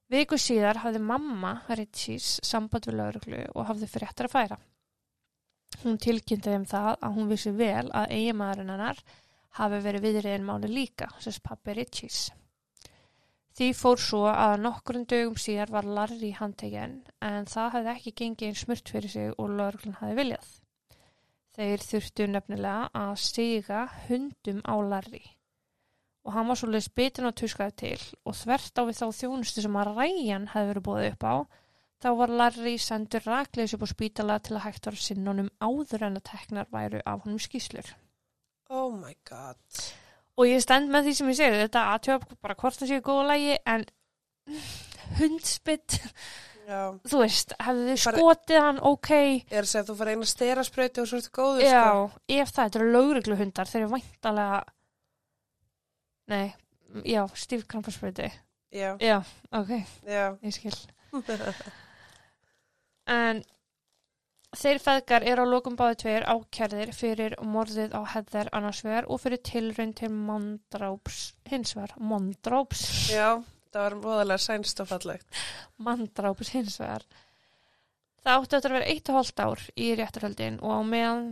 Viku síðar hafði mamma Ritchies samband við lauruglu og hafði fréttar að færa. Hún tilkynnti þeim það að hún vissi vel að eiginmaðurinn hennar hafi verið viðriðin máli líka, sérst pappi Ritchies. Því fór svo að nokkurinn dögum síðar var Larry handtekinn en það hafði ekki gengið einn smurt fyrir sig og lauruglun hafði viljað. Þeir þurftu nefnilega að stiga hundum á Larry og hann var svolítið bitin og tuskaði til og þvert á við þá þjónustu sem að Ryan hefði verið búið upp á þá var Larry sendur rakleis upp á spítala til að hægt var honum áður en að teknar væru af honum skýslur. Oh my god. Og ég stend með því sem ég segi þetta aðtjóða bara hvort það séu góða lægi en hundspitt, Já. þú veist, hefði þið skotið hann, ok, er að segja að þú fara eina stera sprauti og svo ertu góður, já, sko. ef það eru lögreglu hundar, þeir eru væntalega, nei, já, stífkrampaspröyti, Já. já, ok, Já. ég skil. En þeir feðgar eru á lokum báði tveir ákjærðir fyrir morðið á heðar annars vegar og fyrir tilraun til mandráps hins vegar. Mandráps, Já, það var voðalega sænst og fallegt. mandráps hins vegar. Það átti eftir að vera eitt og hálft ár í réttarhöldin og á meðan,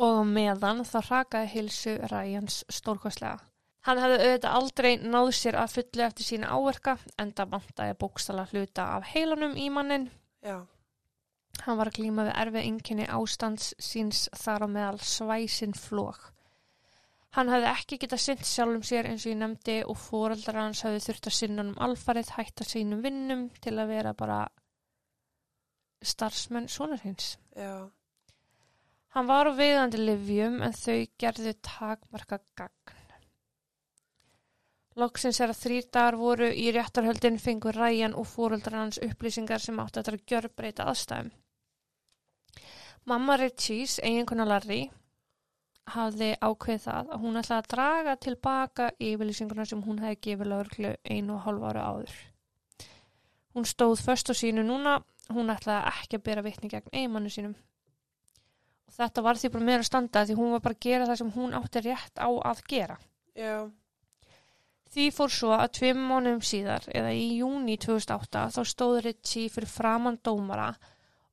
og á meðan það rakaði hilsu Ræjans stórkostlega. Hann hefði auðvitað aldrei náð sér að fullu eftir sína áverka en það vantaði bókstala hluta af heilanum í mannin Já. Hann var að glíma við erfið einkenni ástands síns þar á meðal svæsin flók. Hann hafði ekki getað sint sjálfum sér eins og ég nefndi og fóreldrar hans hafði þurft að sinna um alfarið hætta sínum vinnum til að vera bara starfsmenn sonar hins. Já. Hann var á veiðandi livjum en þau gerðu takmarka gagn. Loksins er að þrýr dagar voru í réttarhöldin fengur Ræjan og fóreldrar hans upplýsingar sem áttu eftir að gjörbreyta aðstæðum. Mamma Ritchies, eiginkona Larry, hafði ákveð það að hún ætlaði að draga tilbaka yfirlýsinguna sem hún hefði gefið laurglu einu og hálf ára áður. Hún stóð först á sínu núna, hún ætlaði ekki að bera vitni gegn eiginmannu sínum. Og þetta var því bara meira standa því hún var bara að gera það sem hún átti rétt á að gera. Já. Því fór svo að tveim mánuðum síðar, eða í júni 2008, þá stóð Ritchie fyrir framann dómara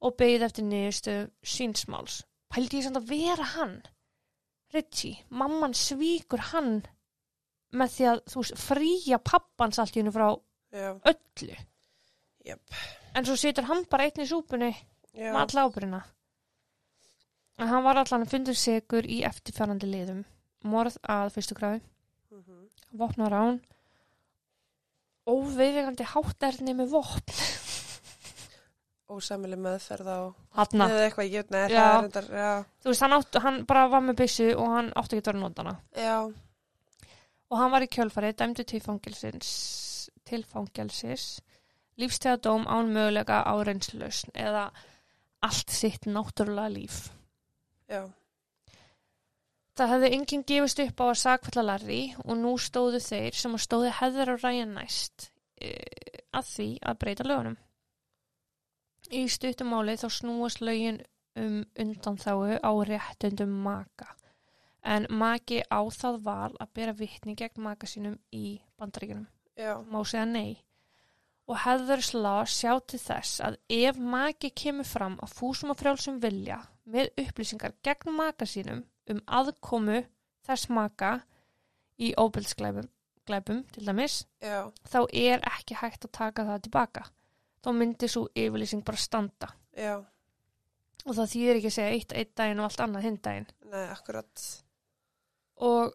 og beigð eftir niðurstu sínsmáls. Pældi ég samt að vera hann? Ritchie, mamman svíkur hann með því að þú veist, fríja pappans allt í hennu frá Já. öllu. Jöp. En svo situr hann bara einn í súpunni Já. með alla ábyrina. En hann var allan að fundur segur í eftirfærandi liðum. Morð að fyrstu gráði. Mhm. vopnar án óveigandi hátterni með vopn. Ósamileg meðferð á Hanna. eða eitthvað, ég er já, Þú veist, hann, átt, hann bara var með byssu og hann átti ekki að vera nótana. Og hann var í kjölfarið dæmdu til fangelsis, lífstegðadóm án mögulega á reynslösn eða allt sitt náttúrulega líf. já, Það hefði enginn gefist upp á að sakfella Larry og nú stóðu þeir sem að stóðu hefður og ræja næst e, að því að breyta lögunum. Í stuttumáli þá snúast lögin um undanþáu á réttundum maka en maki á það val að bera vittni gegn maka sínum í bandaríkunum. já, Má segja nei. Og hefður slá sjá til þess að ef maki kemur fram að fúsum og frjálsum vilja með upplýsingar gegn maka sínum um aðkomu þess maka í óbyldsglæpum glæpum, til dæmis, já, þá er ekki hægt að taka það tilbaka. Þá myndi svo yfirlýsing bara standa. já, Og það þýðir ekki að segja eitt eitt daginn og allt annað hinn daginn. nei, akkurat, Og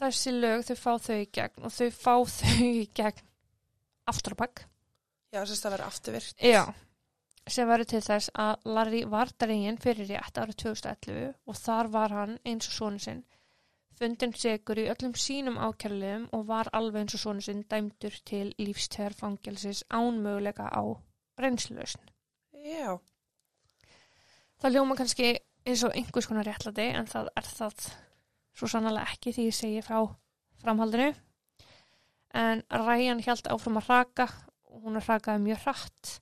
þessi lög, þau fá þau í gegn og þau fá þau í gegn aftur á bakk. já, sérst að vera afturvirt, Já, sem verður til þess að Larry var dregin fyrir rétt árið 2011 og þar var hann eins og sonu sinn fundin segur í öllum sínum ákærliðum og var alveg eins og sonu sinn dæmdur til lífstæðarfangelsis ánmöguleika á reynslösn. já, Það ljóma kannski eins og einhvers konar réttlæti en það er það svo sannlega ekki því ég segi frá framhaldinu. En Ryan hjælt áfram að raka og hún rakaði mjög hratt.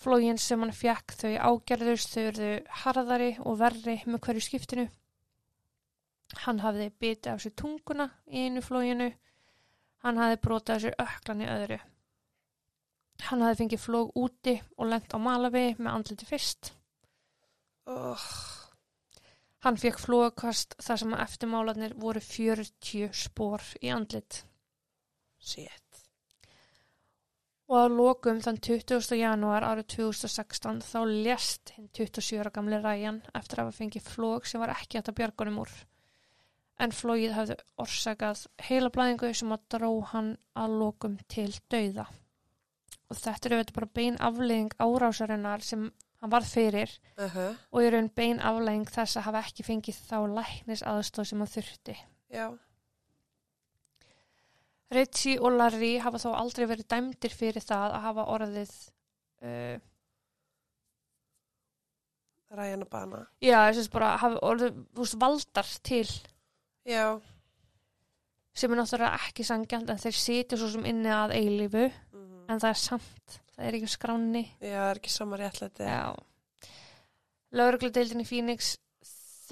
Flógin sem hann fekk þau ágerðust þau eru harðari og verri með hverju skiptinu. Hann hafði bitið af sér tunguna í einu flóginu. Hann hafði brotið af sér öklan í öðru. Hann hafði fengið flóg úti og lent á Malawi með andliti fyrst. oh, Hann fekk flóakast þar sem að eftirmálanir voru 40 spór í andlit. shit, Og að lokum þann 20. janúar árið 2016 þá lést hinn 27 ára gamli Ryan eftir að hafa fengið flók sem var ekki hægt að bjargunum úr. En flóið hafði orsakað heila blæðingu sem að dró hann að lokum til dauða. Og þetta er auðvitað bara bein afleðing árásarinnar sem hann varð fyrir uh og í raun bein afleðing þess að hafa ekki fengið þá læknis aðstóð sem hann þurfti. já, Ritchie og Larry hafa þó aldrei verið dæmdir fyrir það að hafa orðið uh, ræjan að bana, já, þess að bara hafa orðið valdar til já, sem er náttúrulega ekki sangjant en þeir sitja svo sem inni að eilífu mhm, en það er samt, það er ekki skráni já, það er ekki sama réttlæti, Já. Laurugludeildin í Phoenix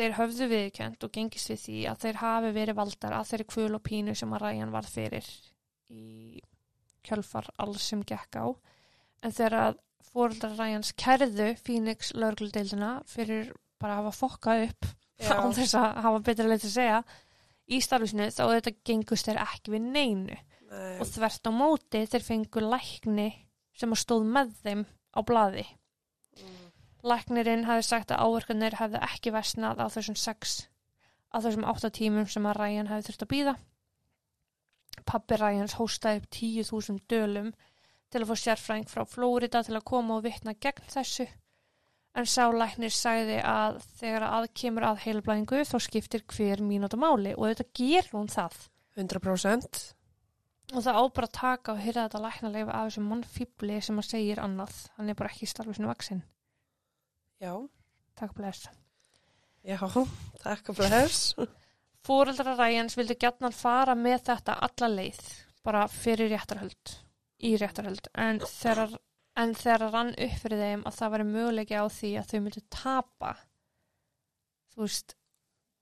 þeir höfðu viðkjönd og gengist við því að þeir hafi verið valdar að þeirri kvöl og pínu sem að Ryan varð fyrir í kjölfar alls sem gekk á. En þegar að fóreldrar Ryans kærðu Phoenix laurugludeildina fyrir bara að hafa fokkað upp án þess að hafa betra leið til að segja í starfisinu þá þetta gengust þeir ekki við neinu. Nei, og þvert á móti þeir fengu lækni sem stóð með þeim á blaði. Mm, Læknirinn hafi sagt að áverkanir hefði ekki versnað á þessum sex á þessum átta tímum sem að Ryan hefði þurft að býða. Pappi Ryans hóstaði upp 10.000 dölum til að fá sérfræðing frá Flórida til að koma og vitna gegn þessu. En sá læknir sagði að þegar að kemur að heilblæðingu þá skiptir hver mínúta máli og þetta ger hún það. 100%, Og það á bara að taka og hyrða þetta læknarleifa af þessum mannfýbli sem að segir annað. Hann er bara ekki í starfisinu vaksinn. já, Takk bless. já, takk að bless, Fóreldrar Ræjans vildu gjarnan fara með þetta alla leið, bara fyrir réttarhöld, í réttarhöld, en þegar, en þegar rann upp fyrir þeim að það væri möguleiki á því að þau myndu tapa, þú veist,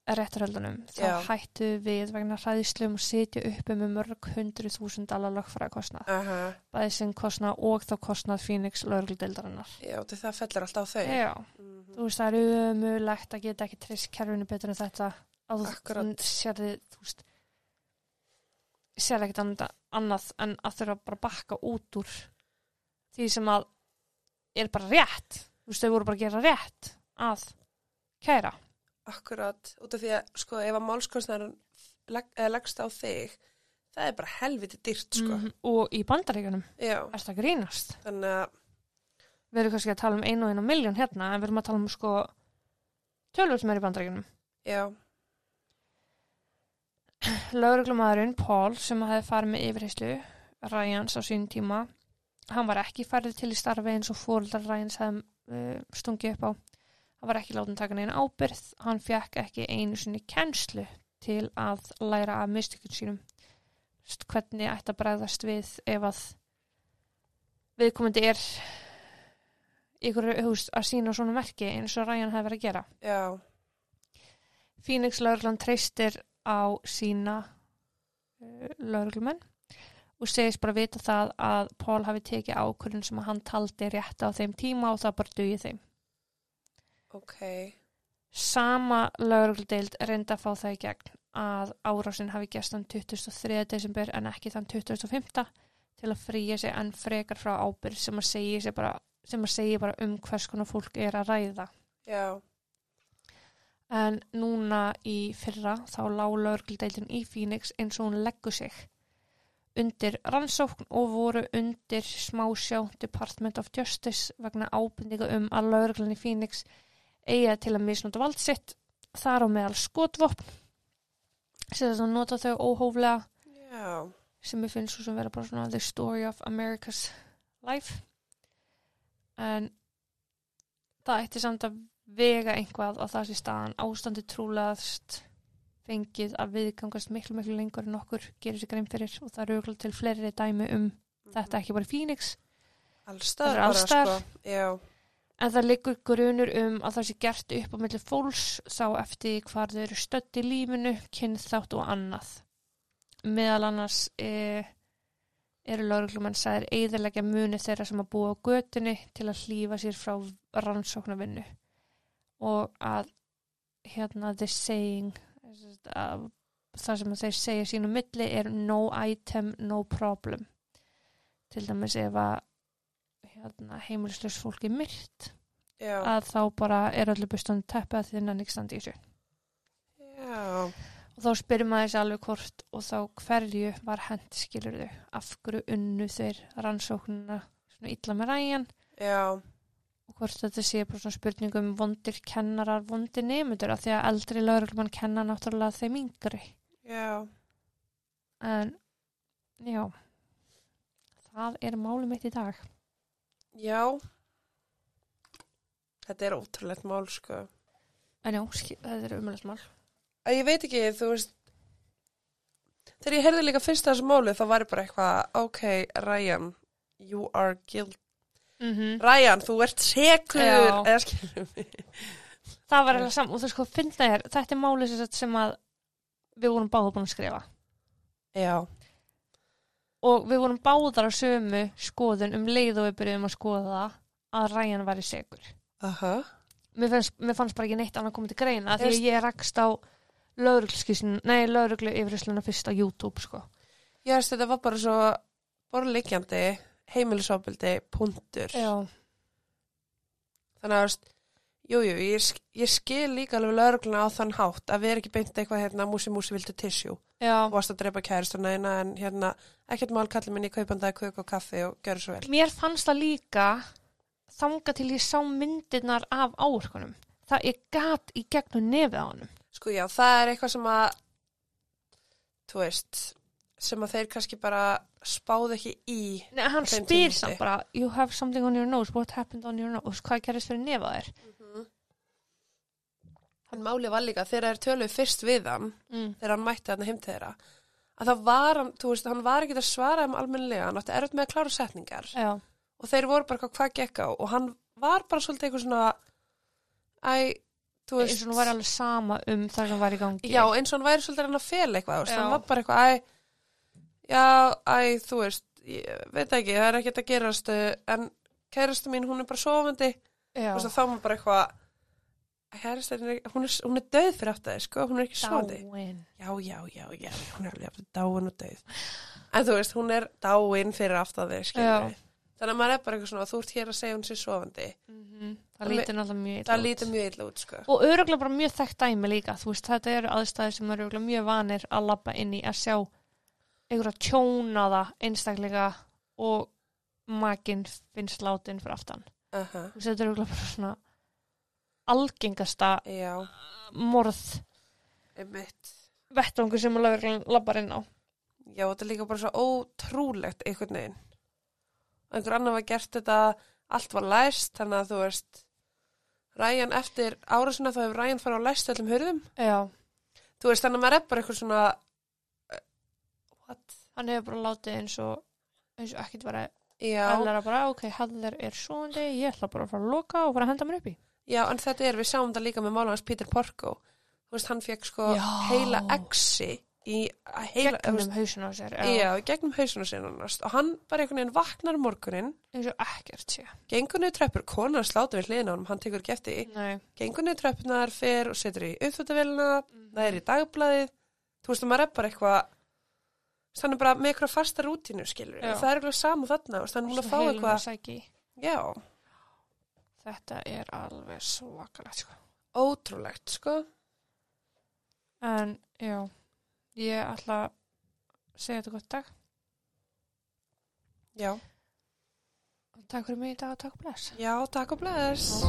réttarhöldunum, þá Já. hættu við vegna hræðislum og sitja uppi með mörg hundru þúsund dala lögfræða kostnað, aha, bæði sem kostnað og þá kostnað Phoenix lögregludeildarinnar. já, það fellur alltaf á þau, Mhm, þú veist, það er umulegt að geta ekki trist kerfinu betur en þetta. Að þú veist sérði ekkert annað, annað en að þurfa bara að bakka út úr því sem að er bara rétt, þú veist, þau voru bara að gera rétt að kæra akkurat, út af því að, sko, ef að málskostnæður leggst á þig, það er bara helviti dýrt, sko. Mhm. Og í bandaríkanum, Já, er það grínast? þannig að, Við erum kannski að tala um einu og einu miljón hérna, en við erum að tala um sko tölvöld sem er í bandaríkanum. já, Lauruglumæðurinn Paul sem hefði farið með yfirheyslu Ryans á sín tíma hann var ekki færið til í starfi eins og fóruldar Ryans hefði uh, stungið upp á. Hann var ekki látin taka neina ábyrð hann fekk ekki einu sinni kennslu til að læra af mistökun sínum. Hvernig ætti að bregðast við ef að viðkomandi er ykkur húst að sína svona merki eins og hefði verið að gera? Já, Phoenix lauruglan treystir á sína uh, lauruglumenn og segist bara vita það að Paul hafi tekið ákvörðun sem að hann taldi rétt á þeim tíma og það bara dugið þeim. ok, Sama laurugludeild reyndi að fá það í gegn að árásin hafi gæst þann 23. desember en ekki þann 25. til að fríja sig enn frekar frá ábyrð sem að segja, bara, sem að segja bara um hvers konar fólk er að ræða. já, En núna í fyrra þá lág lögregldeildin í Phoenix eins og hún leggur sig undir rannsókn og voru undir smásjá Department of Justice vegna ábyrninga um að lögreglan í Phoenix eiga til að misnóta vald sitt þar á meðal skotvopn sem þess að nota þau óhóflega já, sem ég finnst svo sem vera bara svona the story of America's life. En það ætti samt að vega einhvað að það sé staðan ástandi trúlegast fengið að viðgangast miklu miklu lengur en okkur gerir sér grein fyrir og það eru auðvitað til fleiri dæmi um þetta ekki bara í Phoenix allstaðar Það er bara, alls staðar. sko, en það liggur grunur um að það sé gert upp á milli fólks þá eftir hvar þau eru stödd í lífinu kynþátt og annað. Meðal annars e, eru lauruglumenn sagðir eðilegja muni þeirra sem að búa á götunni til að hlýfa sér frá rannsóknarvinnu. Og að hérna the saying að það sem þeir segja sínu milli er no item, no problem. Til dæmis ef að hérna, heimilislaus fólk er já, að þá bara er öllu bustandi teppi að því innan ekki standi í þessu. Já, og þá spyrir maður þessi alveg hvort og þá hverju var hent skilur þau af hverju unnu þeir rannsóknuna svona illa með ræjan? Já, og hvort þetta sé bara svona spurningum vondir kennarar, vondir nemundur af því að eldri lauruglumann kenna náttúrulega þeim yngri. Já, en já. Það er málum mitt í dag. Já, þetta er ótrúlegt mál, sko. en já, þetta er umhverfis mál. Að ég veit ekki, þú veist, þegar ég heyrði líka fyrst þessu máli, þá var ég bara eitthvað, ok, Ryan, you are guilty. Mm -hmm. Ryan, þú ert sekur, eða skilur mig. það var eiginlega saman og þú sko finna þér, þetta er málið sem, að við vorum báða búin að skrifa Já, og við vorum báðar á sömu skoðun um leið og við byrjuðum að skoða að Ryan væri segur. aha, Mér fannst, mér fannst bara ekki neitt annað komið til greina því að ég rakst á lauruglskísin, nei, lauruglu yfirhersluna fyrst á YouTube, sko. ég veist, þetta var bara svo borðleikjandi, heimilisofbildi, punktur. Já. Þannig að, veist, jú, ég, ég skil líka alveg laurugluna á þann hátt að við erum ekki beint eitthvað hérna, músi, músi, viltu tissjú. Já. og varst að drepa kæristuna eina en hérna, ekkert mál kallið minni kaupandaði kök og kaffi og gjör svo vel. Mér fannst það líka þanga til ég sá myndirnar af áorkunum. Það er gat í gegnum nefið á honum. Sko já, það er eitthvað sem að, þú veist, sem að þeir kannski bara spáðu ekki í. Nei, hann spyr samt bara You have something on your nose, what happened on your nose? Hvað gerist fyrir nefað þér? En máli var líka, þegar þeir töluðu fyrst við hann, Mm. þegar hann mætti hann heim til þeirra, að það var hann, þú veist, hann var ekki að svara um almennilega, hann átti erfitt með að klára setningar. Já, og þeir voru bara hvað gekk á? Og hann var bara svolítið eitthvað svona, æ, þú veist, eins og nú var alveg sama um það sem var í gangi. Já, eins og hann væri svolítið hann að fela eitthvað, hann var bara eitthvað, æ, já, æ, þú veist, ég veit ekki, það er ekkert að gerast, uh, en kærastu mín, hún er bara sofandi, Já. þú veist, þá var bara eitthvað, kærastu, hún er, hún er, hún er döð fyrir áttæði, sko, hún er ekki sofandi. Dáin Já, já, já, já, hún er alveg aftur dáin og döð. En þú veist, hún er dáin fyrir áttæði, skilur Já. Þannig að maður er bara eitthvað svona, þú ert hér að segja hún sér sofandi. Mhm. Það Það lítur náttúrulega mjög illa Það út. lítur mjög illa út, sko. Og öruglega bara mjög þekkt dæmi líka Þú veist, þetta eru aðstæði sem eru öruglega mjög vanir að labba inn í að sjá einhverja tjónaða einstaklinga og makinn finnst látin fyrir aftan. uh -huh. Þetta er bara svona algengasta já, morð einmitt vettvangur sem að lögreglan labbar inn á. já, þetta er líka bara svo ótrúlegt einhvern veginn einhver annar var gert þetta allt var læst, þannig að þú veist Ræjan eftir árásuna þá hefur Ræjan farið á læst öllum hurðum Já. þú veist, þannig að maður er bara eitthvað svona? Hann hefur bara látið eins og eins og ekkert vera Já, Heller bara, ok, Heller er svoandi, ég ætla bara að fara að loka og fara að henda mér upp í. já, en þetta er, við sjáum þetta líka með málumans Peter Porko þú veist, hann fekk sko Já. heila exi í heila, Gegnum veist, hausin á sér. já, í gegnum hausuna sinna nánast. og hann bara einhvern veginn vaknar um morgunin Eins og ekkert sé. gengur niður tröppur, konar slátur við hliðina á honum, hann tekur ekki eftir Nei. gengur niður tröppunar fer og setur í uppþjóttavélina Mhm. það er í dagblaðið, þú veist, maður er bara eitthvað þannig bara með eitthvað fasta rútínu, skilur Já. það er eitthvað saman þarna, er múin að fá eitthvað já, Þetta er alveg svakalegt, sko. ótrúlegt, sko En, já, ég ætla að segja þetta gott dag. já, Takk fyrir mig í dag og takk bless. já, takk og bless.